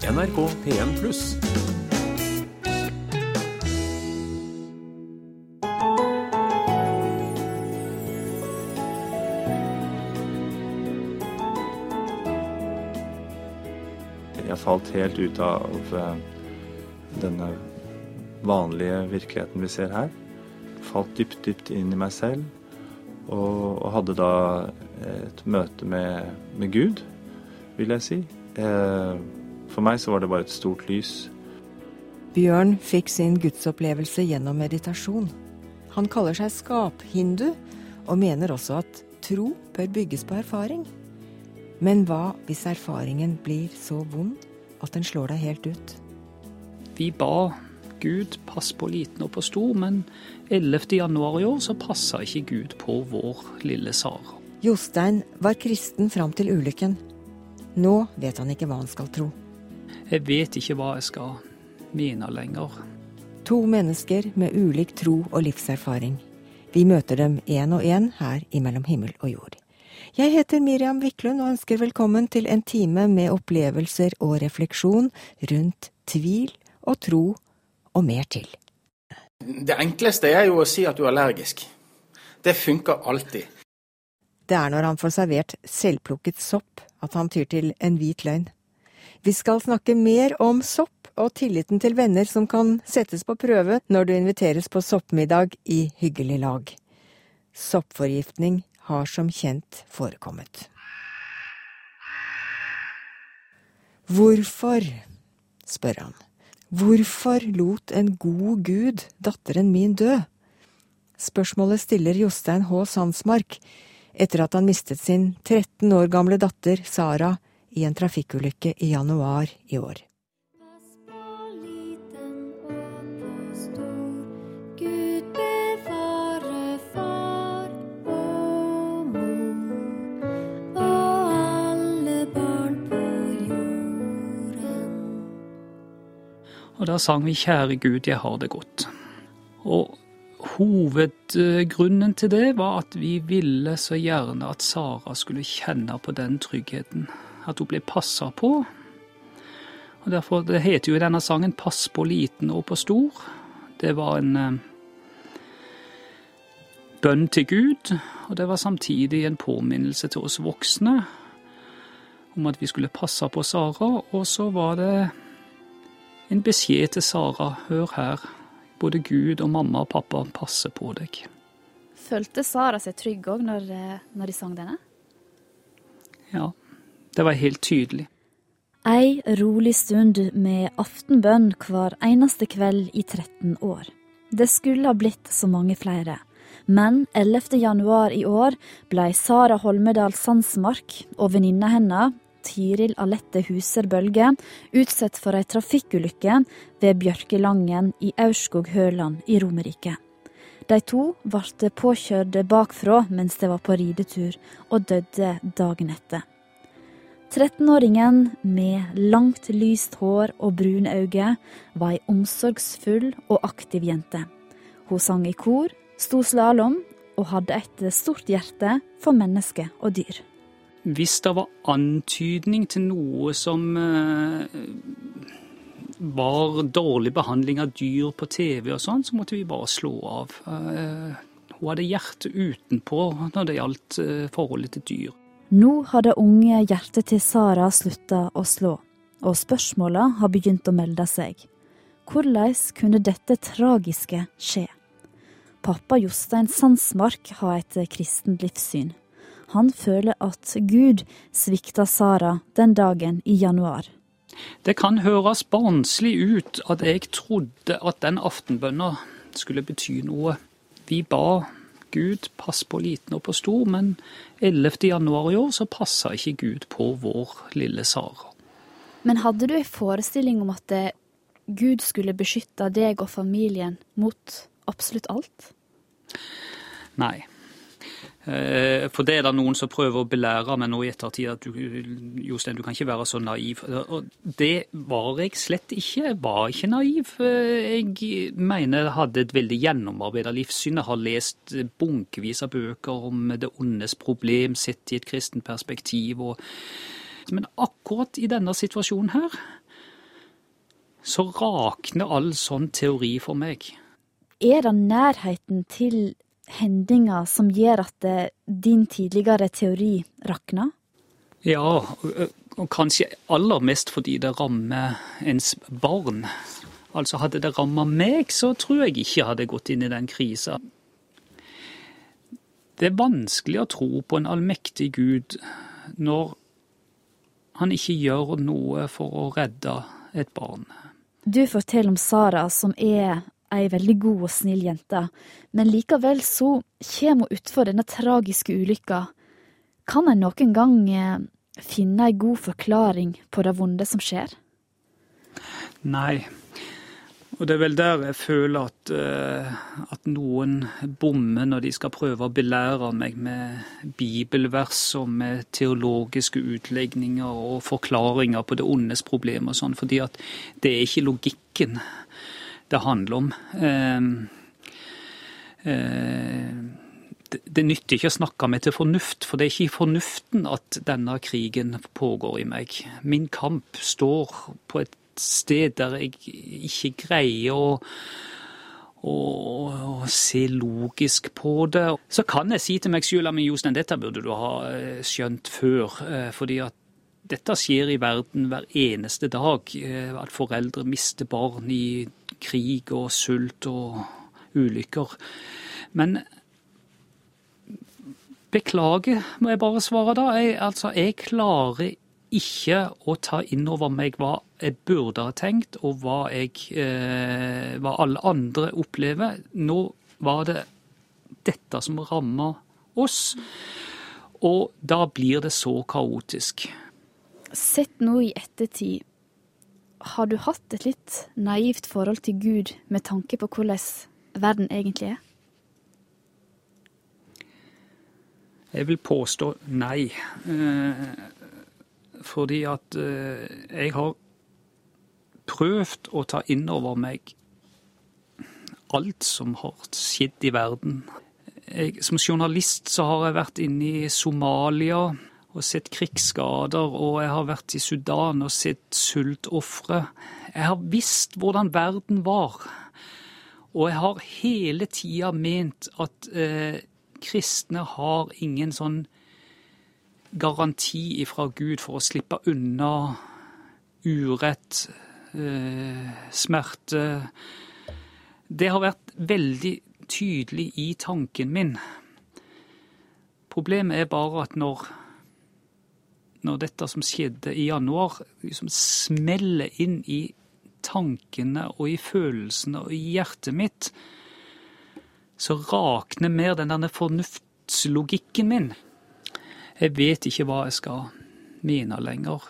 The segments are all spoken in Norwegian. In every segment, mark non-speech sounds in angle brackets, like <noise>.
NRK P1 pluss. Jeg falt helt ut av eh, denne vanlige virkeligheten vi ser her. Falt dypt, dypt inn i meg selv. Og, og hadde da et møte med, med Gud, vil jeg si. Eh, for meg så var det bare et stort lys. Bjørn fikk sin gudsopplevelse gjennom meditasjon. Han kaller seg skaphindu, og mener også at tro bør bygges på erfaring. Men hva hvis erfaringen blir så vond at den slår deg helt ut? Vi ba Gud pass på liten og på stor, men 11. januar i år så passa ikke Gud på vår lille Sara. Jostein var kristen fram til ulykken. Nå vet han ikke hva han skal tro. Jeg vet ikke hva jeg skal mene lenger. To mennesker med ulik tro og livserfaring. Vi møter dem én og én her i Mellom himmel og jord. Jeg heter Miriam Wiklund og ønsker velkommen til en time med opplevelser og refleksjon rundt tvil og tro og mer til. Det enkleste er jo å si at du er allergisk. Det funker alltid. Det er når han får servert selvplukket sopp at han tyr til en hvit løgn. Vi skal snakke mer om sopp og tilliten til venner som kan settes på prøve når du inviteres på soppmiddag i hyggelig lag. Soppforgiftning har som kjent forekommet. Hvorfor, spør han, hvorfor lot en god gud datteren min dø? Spørsmålet stiller Jostein H. Sandsmark etter at han mistet sin 13 år gamle datter Sara i en trafikkulykke i januar i år. Og da sang vi 'Kjære Gud, jeg har det godt'. Og hovedgrunnen til det var at vi ville så gjerne at Sara skulle kjenne på den tryggheten. At hun ble passa på. Og derfor, Det heter jo i denne sangen 'Pass på liten og på stor'. Det var en eh, bønn til Gud, og det var samtidig en påminnelse til oss voksne om at vi skulle passe på Sara. Og så var det en beskjed til Sara. Hør her. Både Gud og mamma og pappa passer på deg. Følte Sara seg trygg òg når, når de sang denne? Ja, det var helt tydelig. Ei rolig stund med aftenbønn hver eneste kveld i 13 år. Det skulle ha blitt så mange flere. Men 11. januar i år blei Sara Holmedal Sandsmark og venninna hennes, Tiril Alette Huser Bølge, utsatt for ei trafikkulykke ved Bjørkelangen i Aurskog-Høland i Romerike. De to ble påkjørt bakfra mens de var på ridetur, og døde dagen etter. 13-åringen med langt, lyst hår og brune øyne var ei omsorgsfull og aktiv jente. Hun sang i kor, sto slalåm og hadde et stort hjerte for mennesker og dyr. Hvis det var antydning til noe som eh, var dårlig behandling av dyr på TV og sånn, så måtte vi bare slå av. Eh, hun hadde hjertet utenpå når det gjaldt eh, forholdet til dyr. Nå har det unge hjertet til Sara slutta å slå, og spørsmåla har begynt å melde seg. Hvordan kunne dette tragiske skje? Pappa Jostein Sandsmark har et kristent livssyn. Han føler at Gud svikta Sara den dagen i januar. Det kan høres barnslig ut at jeg trodde at den aftenbønna skulle bety noe. Vi ba Gud pass på liten og på stor, men 11. januar i år så passa ikke Gud på vår lille Sara. Men hadde du en forestilling om at eh, Gud skulle beskytte deg og familien mot absolutt alt? Nei. Eh, for det er det noen som prøver å belære meg nå i ettertid at du, Jostein, du kan ikke være så naiv. Og det var jeg slett ikke. Jeg var ikke naiv. Eh, jeg mener jeg hadde et veldig gjennomarbeida livssyn. Jeg har lest bunkevis av bøker om det ondes problem sett i et kristent perspektiv. Og... Men akkurat i denne situasjonen her, så rakner all sånn teori for meg. Er det nærheten til hendinger som gjør at det, din tidligere teori rakner? Ja, og kanskje aller mest fordi det rammer ens barn. Altså Hadde det ramma meg, så tror jeg ikke jeg hadde gått inn i den krisa. Det er vanskelig å tro på en allmektig Gud når han ikke gjør noe for å redde et barn. Du forteller om Sara, som er ei veldig god og snill jente, men likevel så kommer hun utfor denne tragiske ulykka. Kan en noen gang eh, finne ei god forklaring på det vonde som skjer? Nei, og det er vel der jeg føler at, uh, at, noen bommer når de skal prøve å belære meg med bibelvers og med teologiske utlegninger og forklaringer på det ondes problem og sånn, fordi at det er ikke logikken det handler om. Uh, uh, det, nytter ikke å snakke meg til fornuft, for det er ikke i fornuften at denne krigen pågår i meg. Min kamp står på et sted der jeg ikke greier å, å se logisk på det. Så kan jeg si til meg selv at Jostein, dette burde du ha eh, skjønt før. Eh, fordi at dette skjer i verden hver eneste dag. Eh, at foreldre mister barn i krig og sult og ulykker. Men beklager, må jeg bare svare da. Jeg, altså, jeg klarer ikke å ta inn over meg hva jeg burde ha tenkt, og hva, jeg, eh, hva alle andre opplever. Nå var det dette som ramma oss, og da blir det så kaotisk. Sett nå i ettertid, har du hatt et litt naivt forhold til Gud med tanke på hvordan verden egentlig er? Jeg vil påstå nei. Eh, fordi at eh, jeg har prøvd å ta inn over meg alt som har skjedd i verden. Jeg, som journalist så har jeg vært inne i Somalia og sett krigsskader, og jeg har vært i Sudan og sett sultofre. Jeg har visst hvordan verden var. Og jeg har hele tida ment at eh, kristne har ingen sånn garanti ifra Gud for å slippe unna urett, eh, smerte. Det har vært veldig tydelig i tanken min. Problemet er bare at når, når dette som skjedde i januar, liksom smeller inn i tankene og i følelsene og i hjertet mitt, så rakner mer den der fornuftslogikken min. Jeg vet ikke hva jeg skal mene lenger.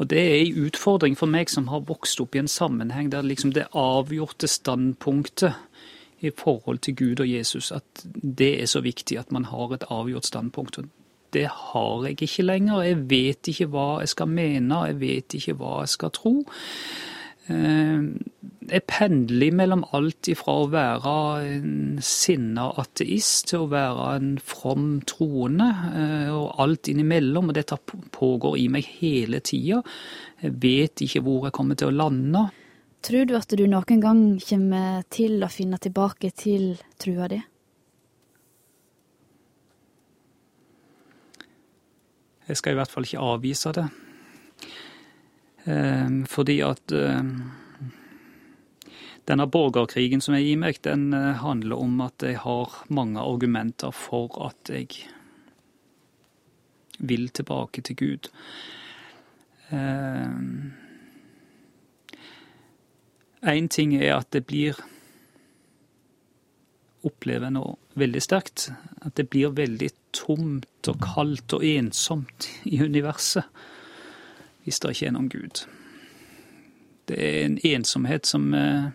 Og det er en utfordring for meg som har vokst opp i en sammenheng der liksom det avgjorte standpunktet i forhold til Gud og Jesus, at det er så viktig at man har et avgjort standpunkt. Og det har jeg ikke lenger. Jeg vet ikke hva jeg skal mene, jeg vet ikke hva jeg skal tro. Eh, jeg pendler mellom alt ifra å være en sinna ateist til å være en from troende, eh, og alt innimellom. Og dette pågår i meg hele tida. Jeg vet ikke hvor jeg kommer til å lande. Tror du at du noen gang kommer til å finne tilbake til trua di? Jeg skal i hvert fall ikke avvise det. Ehm, fordi at ehm, denne borgerkrigen som er i meg, den eh, handler om at jeg har mange argumenter for at jeg vil tilbake til Gud. Én ehm, ting er at det blir Opplever nå veldig sterkt. At det blir veldig tomt og kaldt og ensomt i universet hvis det ikke er noen Gud. Det er en ensomhet som eh,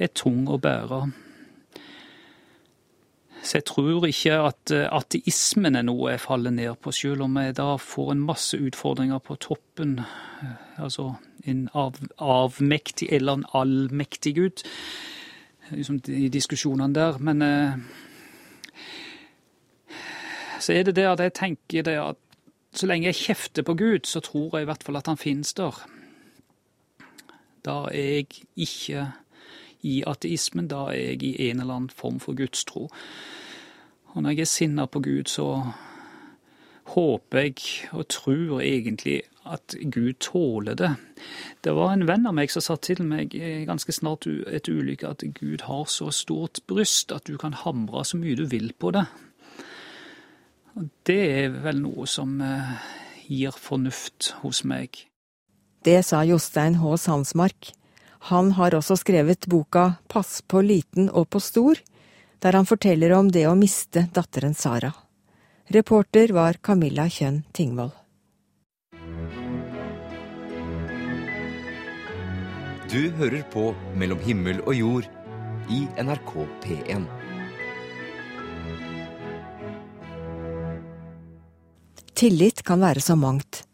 er tung å bære. Så jeg tror ikke at eh, ateismen er noe jeg faller ned på, selv om jeg da får en masse utfordringer på toppen. Altså en av, avmektig eller en allmektig Gud, liksom i diskusjonene der. Men så er det det at jeg tenker det at så lenge jeg kjefter på Gud, så tror jeg i hvert fall at han finnes der. Da er jeg ikke i ateismen, da er jeg i en eller annen form for gudstro. Og når jeg er sinna på Gud, så håper jeg og tror egentlig at Gud tåler det. Det var en venn av meg som sa til meg ganske snart etter ulykke at Gud har så stort bryst at du kan hamre så mye du vil på det. Det er vel noe som eh, gir fornuft hos meg. Det sa Jostein H. Sandsmark. Han har også skrevet boka Pass på liten og på stor, der han forteller om det å miste datteren Sara. Reporter var Camilla Kjønn Tingvoll. Du hører på Mellom himmel og jord i NRK P1. Tillit kan være så mangt.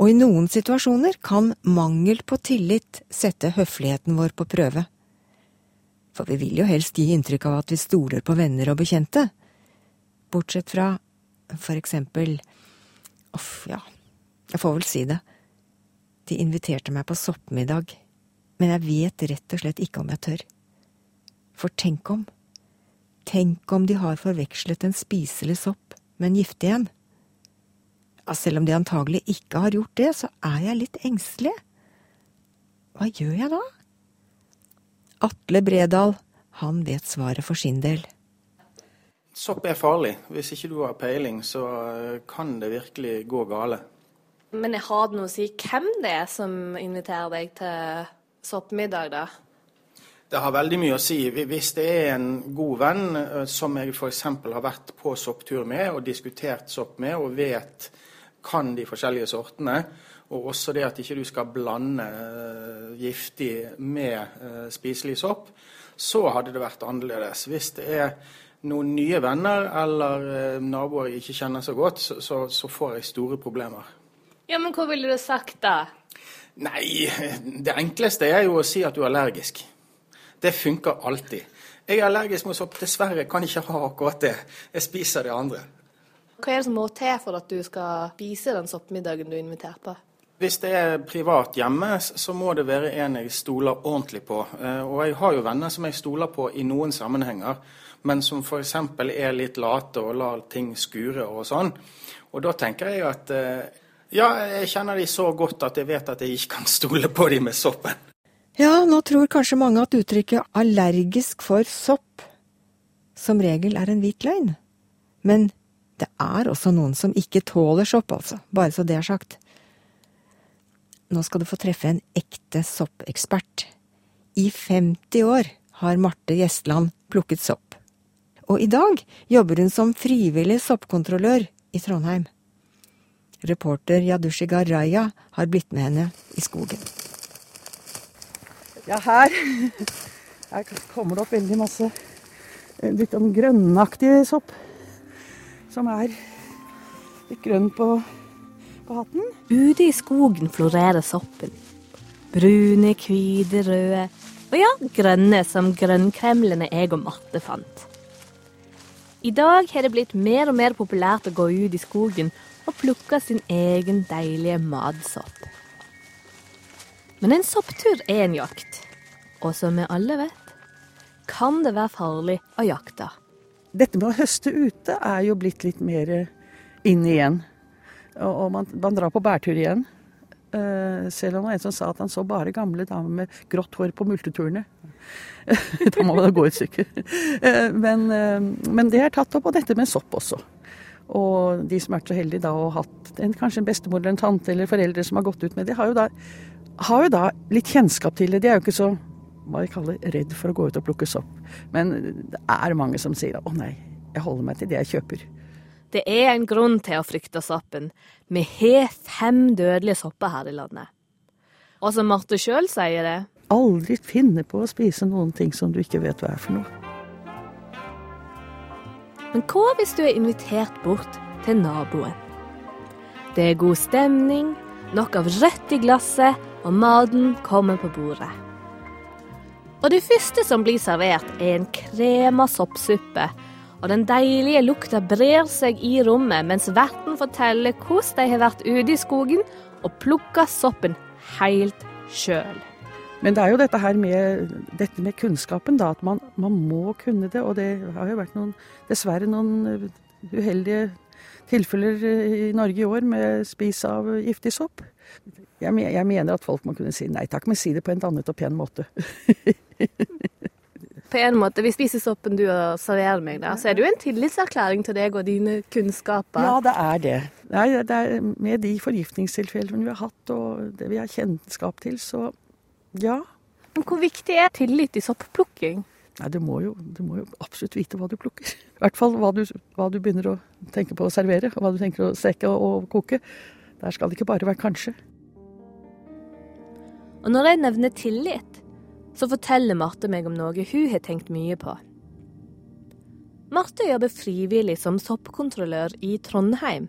Og i noen situasjoner kan mangel på tillit sette høfligheten vår på prøve. For vi vil jo helst gi inntrykk av at vi stoler på venner og bekjente. Bortsett fra for eksempel Uff, ja, jeg får vel si det. De inviterte meg på soppmiddag, men jeg vet rett og slett ikke om jeg tør. For tenk om, tenk om de har forvekslet en spiselig sopp med en giftig en? Ja, selv om de antagelig ikke har gjort det, så er jeg litt engstelig. Hva gjør jeg da? Atle Bredal, han vet svaret for sin del. Sopp er farlig. Hvis ikke du har peiling, så eh, kan det virkelig gå gale. Men jeg har det noe å si hvem det er som inviterer deg til soppmiddag, da? Det har veldig mye å si. Hvis det er en god venn eh, som jeg f.eks. har vært på sopptur med og diskutert sopp med, og vet kan de forskjellige sortene. Og også det at ikke du skal blande uh, giftig med spiselig sopp. Så hadde det vært annerledes. Hvis det er noen nye venner eller uh, naboer jeg ikke kjenner så godt, så, så, så, får jeg store problemer. Ja, Men hva ville du sagt da? Nei, det enkleste er jo å si at du er allergisk. Det funker alltid. Jeg er allergisk mot sopp. Dessverre kan jeg ikke ha akkurat det. Jeg spiser det andre. Hva er det som må til for at du skal spise den soppmiddagen du er invitert på? Hvis det er privat hjemme, så må det være en jeg stoler ordentlig på. Eh, og jeg har jo venner som jeg stoler på i noen sammenhenger, men som f.eks. er litt late og lar ting skure og sånn. Og da tenker jeg at eh, ja, jeg kjenner de så godt at jeg vet at jeg ikke kan stole på de med soppen. Ja, nå tror kanskje mange at uttrykket 'allergisk for sopp' som regel er en hvit løgn. Men det er også noen som ikke tåler sopp, altså, bare så det er sagt. Nå skal du få treffe en ekte soppekspert. I 50 år har Marte Gjestland plukket sopp. Og i dag jobber hun som frivillig soppkontrollør i Trondheim. Reporter Yadushiga Raya har blitt med henne i skogen. Ja, her, her kommer det opp veldig masse litt om grønnaktig sopp som er litt grønn på, på hatten. Ute i skogen florerer soppen. Brune, hvite, røde og ja, grønne som grønnkremlene jeg og Marte fant. I dag har det blitt mer og mer populært å gå ut i skogen og plukke sin egen deilige matsopp. Men en sopptur er en jakt, og som vi alle vet, kan det være farlig å jakte. Dette med å høste ute er jo blitt litt mer inn igjen. Og man, man drar på bærtur igjen. Uh, selv om det var en som sa at han så bare gamle damer med grått hår på multeturene. <laughs> da må man gå et stykke. Uh, men, uh, men, det er tatt opp, og dette med sopp også. Og de som er så heldige da og hatt en, kanskje en bestemor eller en tante eller foreldre som har gått ut med det, har jo da, har jo da litt kjennskap til det. De er jo ikke så hva jeg kaller redd for å gå ut og plukke sopp. Men det er mange som sier å nei, jeg holder meg til det jeg kjøper. Det er en grunn til å frykte soppen. Vi har fem dødelige sopper her i landet. Og som Marte sjøl sier det Aldri finne på å spise noen ting som du ikke vet hva er for noe. Men hva hvis du er invitert bort til naboen? Det er god stemning, nok av rødt i glasset, og maten kommer på bordet. Og det første som blir servert, er en krema soppsuppe. Og den deilige lukta brer seg i rommet mens verten forteller hvordan de har vært ute i skogen og plukka soppen helt sjøl. Men det er jo dette her med, dette med kunnskapen, da. At man, man, må kunne det. Og det har jo vært noen, dessverre noen uheldige tilfeller i Norge i år med spis av giftig sopp. Jeg, jeg mener at folk må kunne si nei takk, men si det på en dannet og pen måte. <laughs> på en måte, Hvis spiser soppen du serverer meg, da, så er det jo en tillitserklæring til deg og dine kunnskaper. Ja, det er det. Nei, det er med de forgiftningstilfellene vi har hatt og det vi har kjennskap til, så ja. Men hvor viktig er tillit i soppplukking? Nei, du må, jo, du må jo absolutt vite hva du plukker. I hvert fall hva du, hva du begynner å tenke på å servere, og hva du tenker å steke og, og koke. Der skal det ikke bare være kanskje. Og når jeg nevner tillit, så forteller Marte meg om noe hun har tenkt mye på. Marte jobber frivillig som soppkontrollør i Trondheim.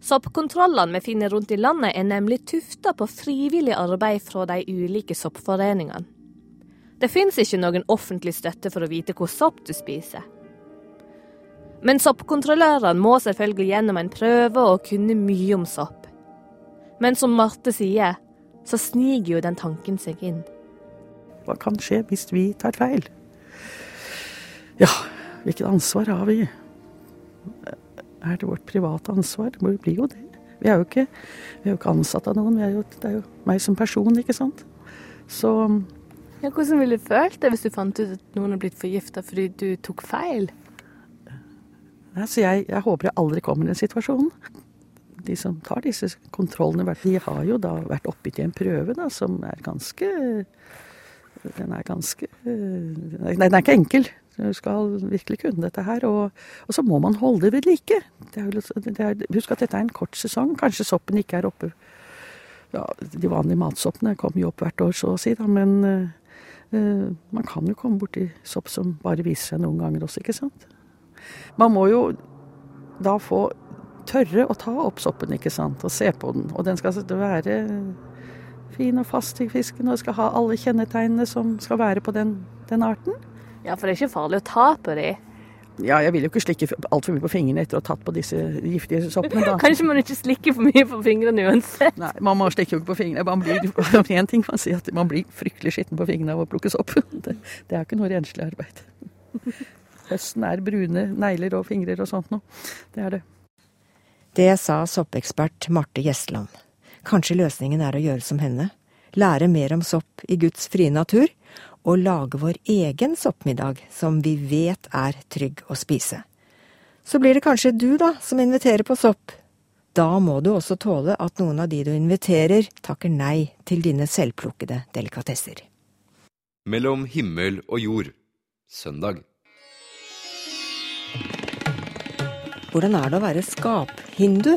Soppkontrollene vi finner rundt i landet er nemlig tufta på frivillig arbeid fra de ulike soppforeningene. Det fins ikke noen offentlig støtte for å vite hvor sopp du spiser. Men soppkontrollørene må selvfølgelig gjennom en prøve og kunne mye om sopp. Men som Marte sier, så sniker jo den tanken seg inn. Hva kan skje hvis vi tar feil? Ja, hvilket ansvar har vi? Er det vårt private ansvar? Det må jo det. Vi er jo ikke, vi er jo ikke ansatt av noen. Jo, det er jo meg som person, ikke sant. Så ja, Hvordan ville du følt det hvis du fant ut at noen har blitt forgifta fordi du tok feil? Altså jeg, jeg, håper jeg aldri kommer i den situasjonen. De som tar disse kontrollene, de har jo da vært oppgitt til en prøve da, som er ganske den er ganske Nei, Den er ikke enkel. Du skal virkelig kunne dette her. Og, og så må man holde det ved like. Det er, det er, husk at dette er en kort sesong. Kanskje soppen ikke er oppe ja, De vanlige matsoppene kommer jo opp hvert år, så å si, da. Men uh, man kan jo komme borti sopp som bare viser seg noen ganger også, ikke sant. Man må jo da få tørre å ta opp soppen, ikke sant, og se på den. Og den skal være fin og fast i fisken og skal ha alle kjennetegnene som skal være på den, den arten. Ja, for det er ikke farlig å ta på de? Ja, jeg vil jo ikke slikke altfor mye på fingrene etter å ha tatt på disse giftige soppene. da. <laughs> Kanskje man ikke slikker for mye på fingrene uansett? Nei, man må slikke jo ikke på fingrene. Man blir, <laughs> en ting man sier at man blir fryktelig skitten på fingrene av å plukke sopp. <laughs> Det, det er ikke noe renslig arbeid. Høsten er brune negler og fingrer og sånt noe. Det er det. Det sa soppekspert Marte Gjesland. Kanskje løsningen er å gjøre som henne, lære mer om sopp i Guds frie natur, og lage vår egen soppmiddag som vi vet er trygg å spise. Så blir det kanskje du, da, som inviterer på sopp. Da må du også tåle at noen av de du inviterer, takker nei til dine selvplukkede delikatesser. Mellom himmel og jord, søndag. Hvordan er det å være skaphindu?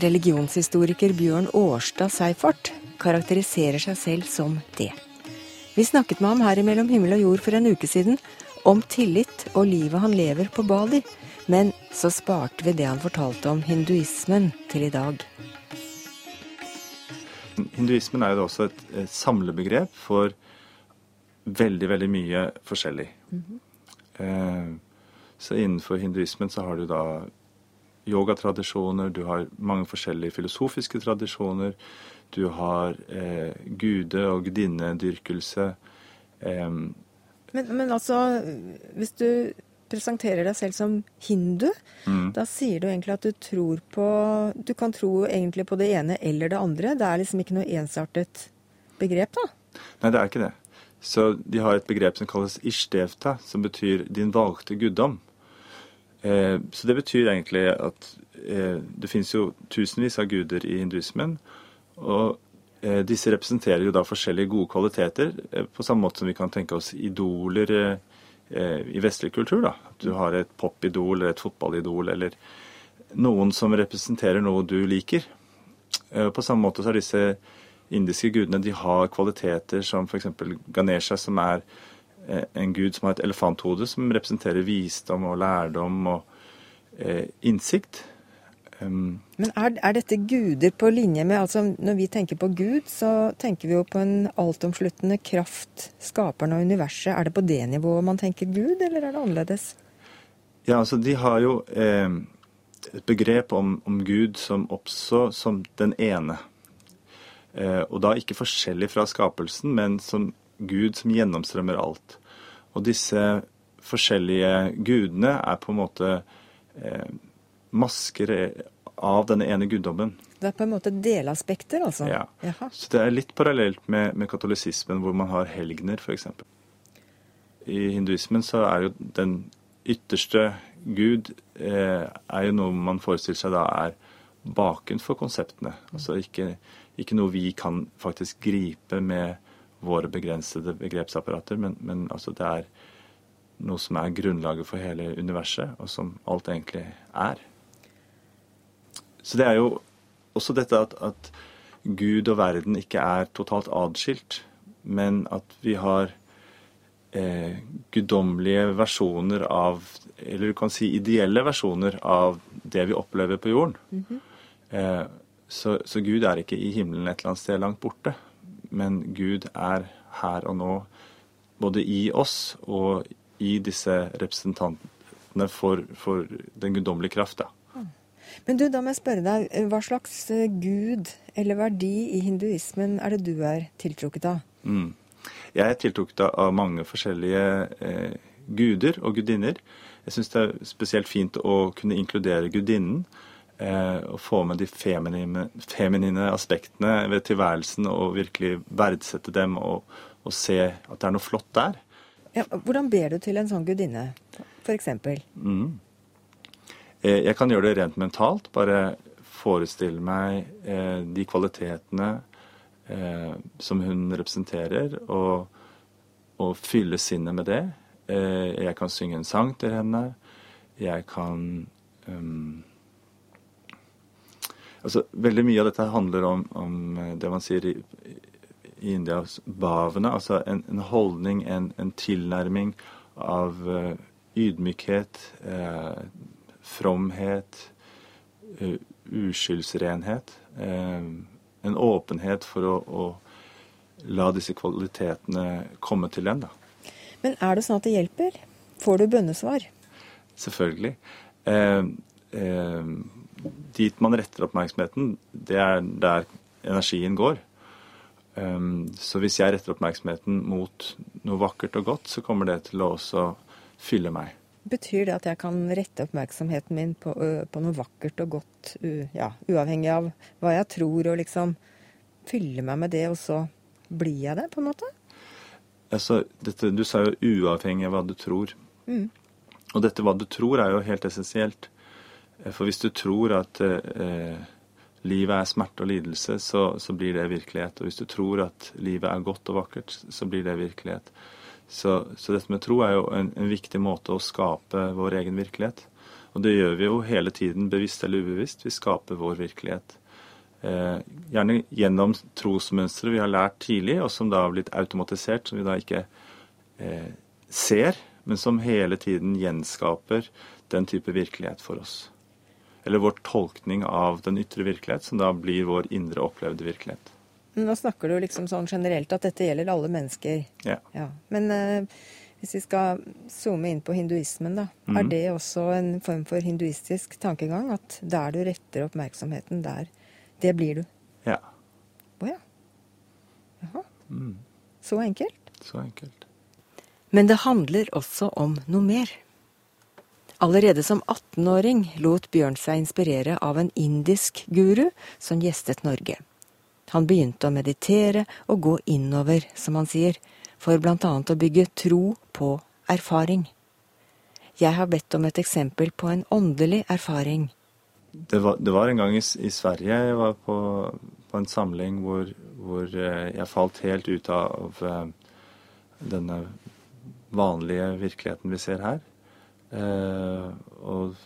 Religionshistoriker Bjørn Årstad Seifert karakteriserer seg selv som det. Vi snakket med ham her i Mellom himmel og jord for en uke siden om tillit og livet han lever på Bali, men så sparte vi det han fortalte om hinduismen til i dag. Hinduismen er jo også et, et samlebegrep for veldig, veldig mye forskjellig. Mm -hmm. eh, så innenfor hinduismen så har du da yogatradisjoner, du har mange forskjellige filosofiske tradisjoner. Du har eh, gude- og gudinnedyrkelse. Eh, men, men, altså, hvis du presenterer deg selv som hindu, mm. da sier du egentlig at du tror på Du kan tro egentlig på det ene eller det andre. Det er liksom ikke noe ensartet begrep, da? Nei, det er ikke det. Så de har et begrep som kalles ishtevta, som betyr din valgte guddom. Eh, så det betyr egentlig at eh, det finnes jo tusenvis av guder i hinduismen. Og eh, disse representerer jo da forskjellige gode kvaliteter, på samme måte som vi kan tenke oss idoler i vestlig kultur. da. Du har et popidol eller et fotballidol eller noen som representerer noe du liker. På samme måte så har disse indiske gudene de har kvaliteter som f.eks. Ganesha, som er en gud som har et elefanthode, som representerer visdom og lærdom og eh, innsikt. Um, Men er, er, dette guder på linje med altså Når vi tenker på Gud, så tenker vi jo på en altomsluttende kraft, skaperen av universet. Er det på det nivået man tenker Gud, eller er det annerledes? Ja, altså de har jo eh, et begrep om, om, Gud som også som den ene. Eh, og da ikke forskjellig fra skapelsen, men som Gud som gjennomstrømmer alt. Og disse forskjellige gudene er på en måte eh, masker av denne ene guddommen. Det er på en måte delaspekter, altså? Ja. Jaha. Så det er litt parallelt med, med katolisismen, hvor man har helgener, f.eks. I hinduismen så er jo den ytterste gud eh, er jo noe man forestiller seg da er baken for konseptene. Altså ikke, ikke noe vi kan faktisk gripe med våre begrensede begrepsapparater, men, men altså det er noe som er grunnlaget for hele universet, og som alt egentlig er. Så det er jo også dette at, at Gud og verden ikke er totalt atskilt, men at vi har eh, guddommelige versjoner av Eller du kan si ideelle versjoner av det vi opplever på jorden. eh, så, så Gud er ikke i himmelen et eller annet sted langt borte, men Gud er her og nå, både i oss og i disse representantene for, for den guddommelige kraft. da. Men du, da må jeg spørre deg, hva slags eh, gud eller verdi i hinduismen er det du er tiltrukket av? Mm. Jeg er tiltrukket av mange forskjellige eh, guder og gudinner. Jeg syns det er spesielt fint å kunne inkludere gudinnen. Eh, og få med de feminine, feminine aspektene ved tilværelsen og virkelig verdsette dem og, og se at det er noe flott der. Ja, hvordan ber du til en sånn gudinne, f.eks.? Mm. Eh, Jeg kan gjøre det rent mentalt. Bare forestille meg eh, de kvalitetene eh, som hun representerer, og, og fylle sinnet med det. Eh, jeg kan synge en sang til henne. Jeg kan ehm, Altså, veldig mye av dette handler om, om eh, det man sier i, i India, bhavene. Altså en, en holdning, en, en tilnærming av uh, ydmykhet, uh, fromhet, uh, uskyldsrenhet. en åpenhet for å, å la disse kvalitetene komme til en. da. Men er det sånn at det hjelper? Får du bønnesvar? Selvfølgelig. Eh, eh, dit man retter oppmerksomheten, det er der energien går. Um, så hvis jeg retter oppmerksomheten mot noe vakkert og godt, så kommer det til å også fylle meg. Betyr det at jeg kan rette oppmerksomheten min på, på noe vakkert og godt, ja, uavhengig av hva jeg tror, og liksom fylle meg med det, og så blir jeg det, på en måte? Altså, dette, du sa jo uavhengig av hva du tror. Mm. Og dette hva du tror er jo helt essensielt. Eh, For hvis du tror at eh, livet er smerte og lidelse, så, så blir det virkelighet. Og hvis du tror at livet er godt og vakkert, så blir det virkelighet. Så, så dette med tro er jo en, en viktig måte å skape vår egen virkelighet. Og det gjør vi jo hele tiden, bevisst eller ubevisst. Vi skaper vår virkelighet. Eh, gjerne gjennom trosmønstre vi har lært tidlig, og som da har blitt automatisert, som vi da ikke eh, ser, men som hele tiden gjenskaper den type virkelighet for oss. Eller vår tolkning av den ytre virkelighet, som da blir vår indre opplevde virkelighet. Nå snakker du liksom sånn generelt at dette gjelder alle mennesker. Ja. Men eh, hvis vi skal zoome inn på hinduismen, da. Er Mhm. det også en form for hinduistisk tankegang? At der du retter oppmerksomheten, der Det blir du. Ja. Å ja. Jaha. Mm. Så enkelt. Så enkelt. Men det handler også om noe mer. Allerede som 18-åring lot Bjørn seg inspirere av en indisk guru som gjestet Norge. Han begynte å meditere og gå innover, som han sier, for blant annet å bygge tro på erfaring. Jeg har bedt om et eksempel på en åndelig erfaring. Det var, det var en gang i, i Sverige jeg var på, på en samling hvor, hvor eh, jeg falt helt ut av eh, denne vanlige virkeligheten vi ser her. Eh, og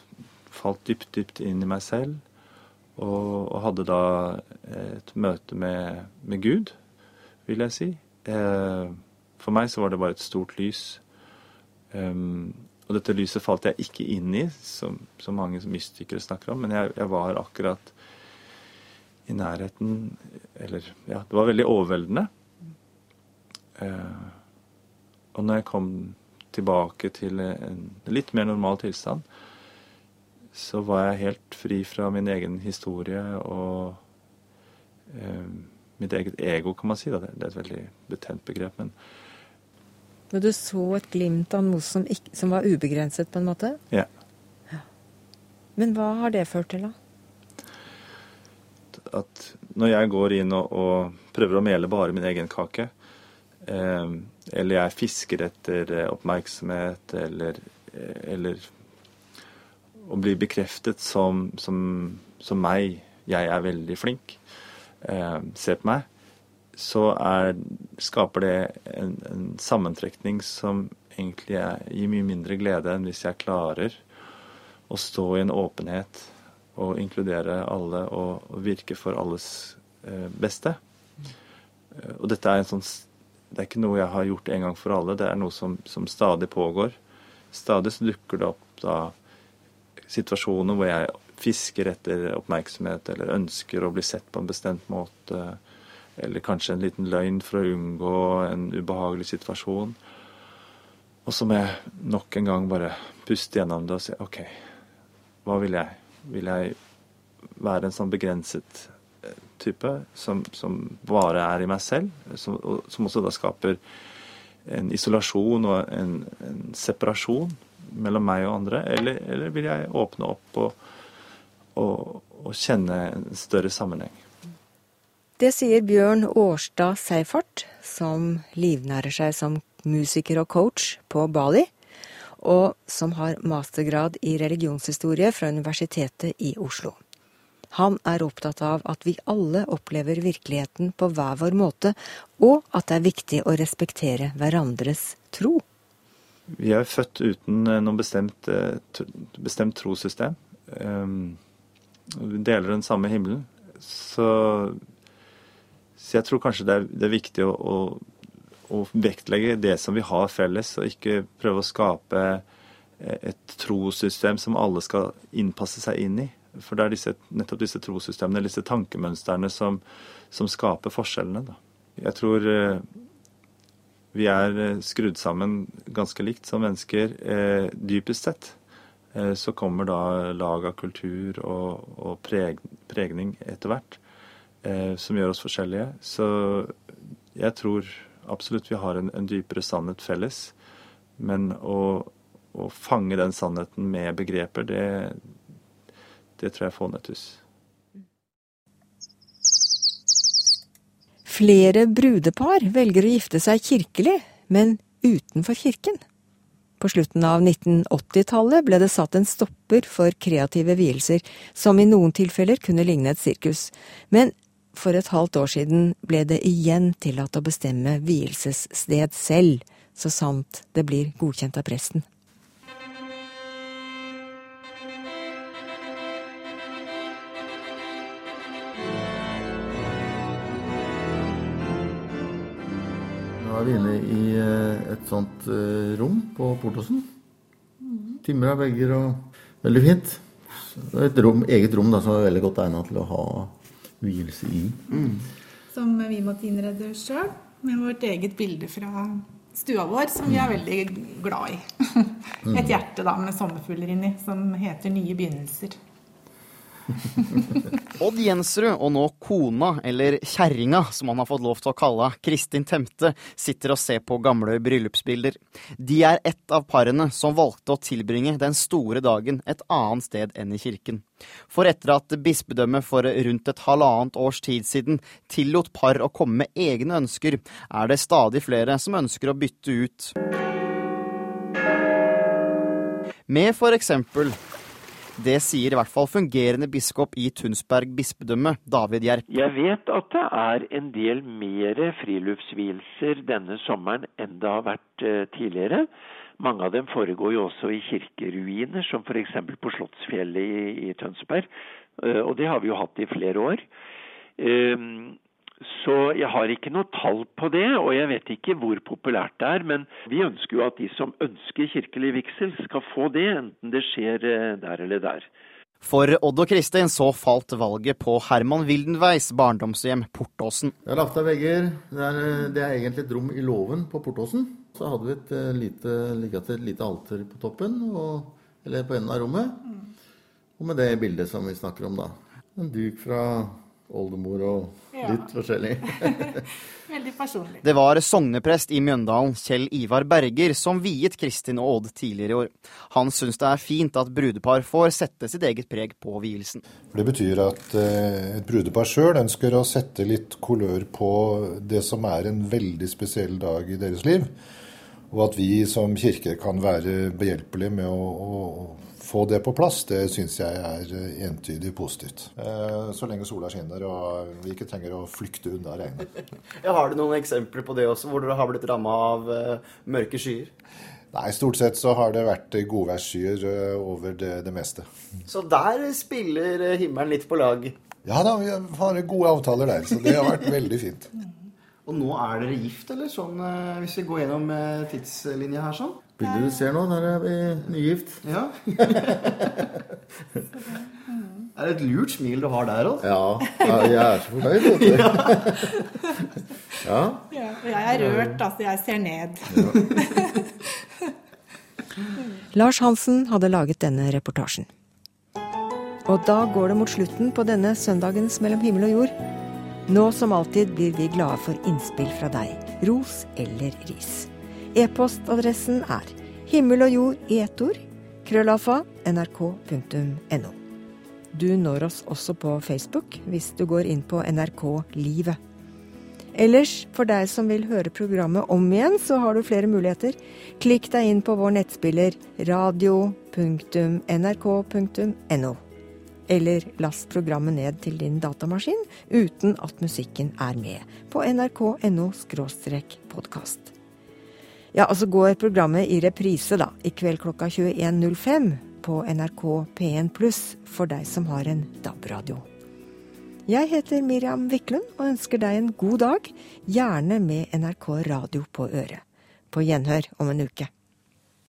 falt dypt, dypt inn i meg selv. Og, og hadde da et møte med, med Gud, vil jeg si. Eh, for meg så var det bare et stort lys. Og dette lyset falt jeg ikke inn i, som, som mange mystikere snakker om, men jeg, jeg var akkurat i nærheten Eller ja, det var veldig overveldende. Eh, og når jeg kom tilbake til en litt mer normal tilstand, så var jeg helt fri fra min egen historie og eh, mitt eget ego, kan man si. Da. Det er et veldig betent begrep. men Når du så et glimt av noe som, ikke, som var ubegrenset, på en måte? Ja. ja. Men hva har det ført til, da? At når jeg går inn og, og prøver å mele bare min egen kake, eller jeg fisker etter oppmerksomhet, eller, eller å bli bekreftet som, som, som meg, jeg er veldig flink, eh, se på meg, så er, skaper det en, en, sammentrekning som egentlig er, gir mye mindre glede enn hvis jeg klarer å stå i en åpenhet og inkludere alle og, og virke for alles eh, beste. Eh, og dette er en sånn Det er ikke noe jeg har gjort en gang for alle, det er noe som, som stadig pågår. Stadig så dukker det opp da situasjoner hvor jeg fisker etter oppmerksomhet eller ønsker å bli sett på en bestemt måte. Eller kanskje en liten løgn for å unngå en ubehagelig situasjon. Og så må jeg nok en gang bare puste gjennom det og si OK, hva vil jeg? Vil jeg være en sånn begrenset type som, som bare er i meg selv? Som, som, også da skaper en isolasjon og en, en separasjon mellom meg og andre? Eller, eller vil jeg åpne opp og, og, og, kjenne en større sammenheng? Det sier Bjørn Årstad Seifert, som livnærer seg som musiker og coach på Bali, og som har mastergrad i religionshistorie fra Universitetet i Oslo. Han er opptatt av at vi alle opplever virkeligheten på hver vår måte, og at det er viktig å respektere hverandres tro. Vi er født uten eh, noe bestemt, eh, bestemt trossystem. Ehm, vi deler den samme himmelen. Så, så jeg tror kanskje det er, det er viktig å, å, å, vektlegge det som vi har felles, og ikke prøve å skape eh, et trossystem som alle skal innpasse seg inn i. For det er disse, nettopp disse trossystemene, disse tankemønstrene, som, som skaper forskjellene. Da. Jeg tror vi er eh, skrudd sammen ganske likt som mennesker, eh, dypest sett. Eh, så kommer da lag av kultur og, og preg, pregning etter hvert eh, som gjør oss forskjellige. Så jeg tror absolutt vi har en, en dypere sannhet felles. Men å, å, fange den sannheten med begreper, det, det tror jeg er fånyttes. Flere brudepar velger å gifte seg kirkelig, men utenfor kirken. På slutten av 1980-tallet ble det satt en stopper for kreative vielser, som i noen tilfeller kunne ligne et sirkus. Men for et halvt år siden ble det igjen tillatt å bestemme vielsessted selv, så sant det blir godkjent av presten. Et sånt eh, rom på Portosen. Timra vegger og veldig fint. Et rom, eget rom da, som er veldig godt egnet til å ha vielse i. Mm. Som vi måtte innrede sjøl, med vårt eget bilde fra stua vår, som vi er veldig glad i. <laughs> Et hjerte da med sommerfugler inni, som heter Nye begynnelser. <laughs> Odd Jensrud og nå kona, eller kjerringa som han har fått lov til å kalle Kristin Temte, sitter og ser på gamle bryllupsbilder. De er ett av parene som valgte å tilbringe den store dagen et annet sted enn i kirken. For etter at bispedømmet for rundt et halvannet års tid siden tillot par å komme med egne ønsker, er det stadig flere som ønsker å bytte ut med for eksempel det sier i hvert fall fungerende biskop i Tunsberg bispedømme, David Gjerp. Jeg vet at det er en del mer friluftsvielser denne sommeren enn det har vært eh, tidligere. Mange av dem foregår jo også i kirkeruiner, som f.eks. på Slottsfjellet i, i Tønsberg. Eh, og det har vi jo hatt i flere år. Så jeg har ikke noe tall på det, og jeg vet ikke hvor populært det er. Men vi ønsker jo at de som ønsker kirkelig vigsel, skal få det, enten det skjer eh, der eller der. For Odd og Kristin så falt valget på Herman Wildenveis barndomshjem Portåsen. Det er lagt av vegger. Det er, eh, det er, egentlig et rom i låven på Portåsen. Så hadde vi et eh, lite, et lite alter på toppen, og, eller på enden av rommet. Og med det bildet som vi snakker om, da. En duk fra oldemor og Ja. litt forskjellig. <laughs> Veldig personlig. Det var sogneprest i Mjøndalen, Kjell Ivar Berger, som viet Kristin og Odd tidligere i år. Han syns det er fint at brudepar får sette sitt eget preg på vielsen. Det betyr at eh, et brudepar sjøl ønsker å sette litt kolør på det som er en veldig spesiell dag i deres liv. Og at vi som kirke kan være behjelpelige med å, å få det på plass, det syns jeg er eh, entydig positivt. Eh, Så lenge sola skinner og vi ikke trenger å flykte unna regnet. <laughs> Ja, har du noen eksempler på det også, hvor dere har blitt ramma av eh, mørke skyer? Nei, stort sett så har det vært godværsskyer over det, det meste. Så der spiller himmelen litt på lag. Ja da, vi har gode avtaler der, så det har vært veldig fint. <laughs> Og nå er dere gift, eller? Sånn, hvis vi går gjennom tidslinja her sånn? Bildet du ser nå, der er vi nygift. Ja. <laughs> det er et lurt smil du har der, òg. Ja, ja, jeg er så fornøyd, vet du. Ja. <laughs> Ja, jeg er rørt, altså. Jeg ser ned. Lars Hansen hadde laget denne reportasjen. Og da går det mot slutten på denne søndagens Mellom himmel og jord. Nå som alltid blir vi glade for innspill fra deg, ros eller ris. E-postadressen er himmel og jord i ett ord, krøllalfa, nrk.no. Du når oss også på Facebook hvis du går inn på NRK Livet. Ellers, for deg som vil høre programmet om igjen, så har du flere muligheter. Klikk deg inn på vår nettspiller radio.nrk.no. Eller last programmet ned til din datamaskin uten at musikken er med, på nrk.no podkast. Ja, og så går programmet i reprise, da, i kveld klokka 21.05 på NRK P1 pluss for deg som har en DAB-radio. Jeg heter Miriam Wiklund og ønsker deg en god dag, gjerne med NRK radio på øret. På gjenhør om en uke.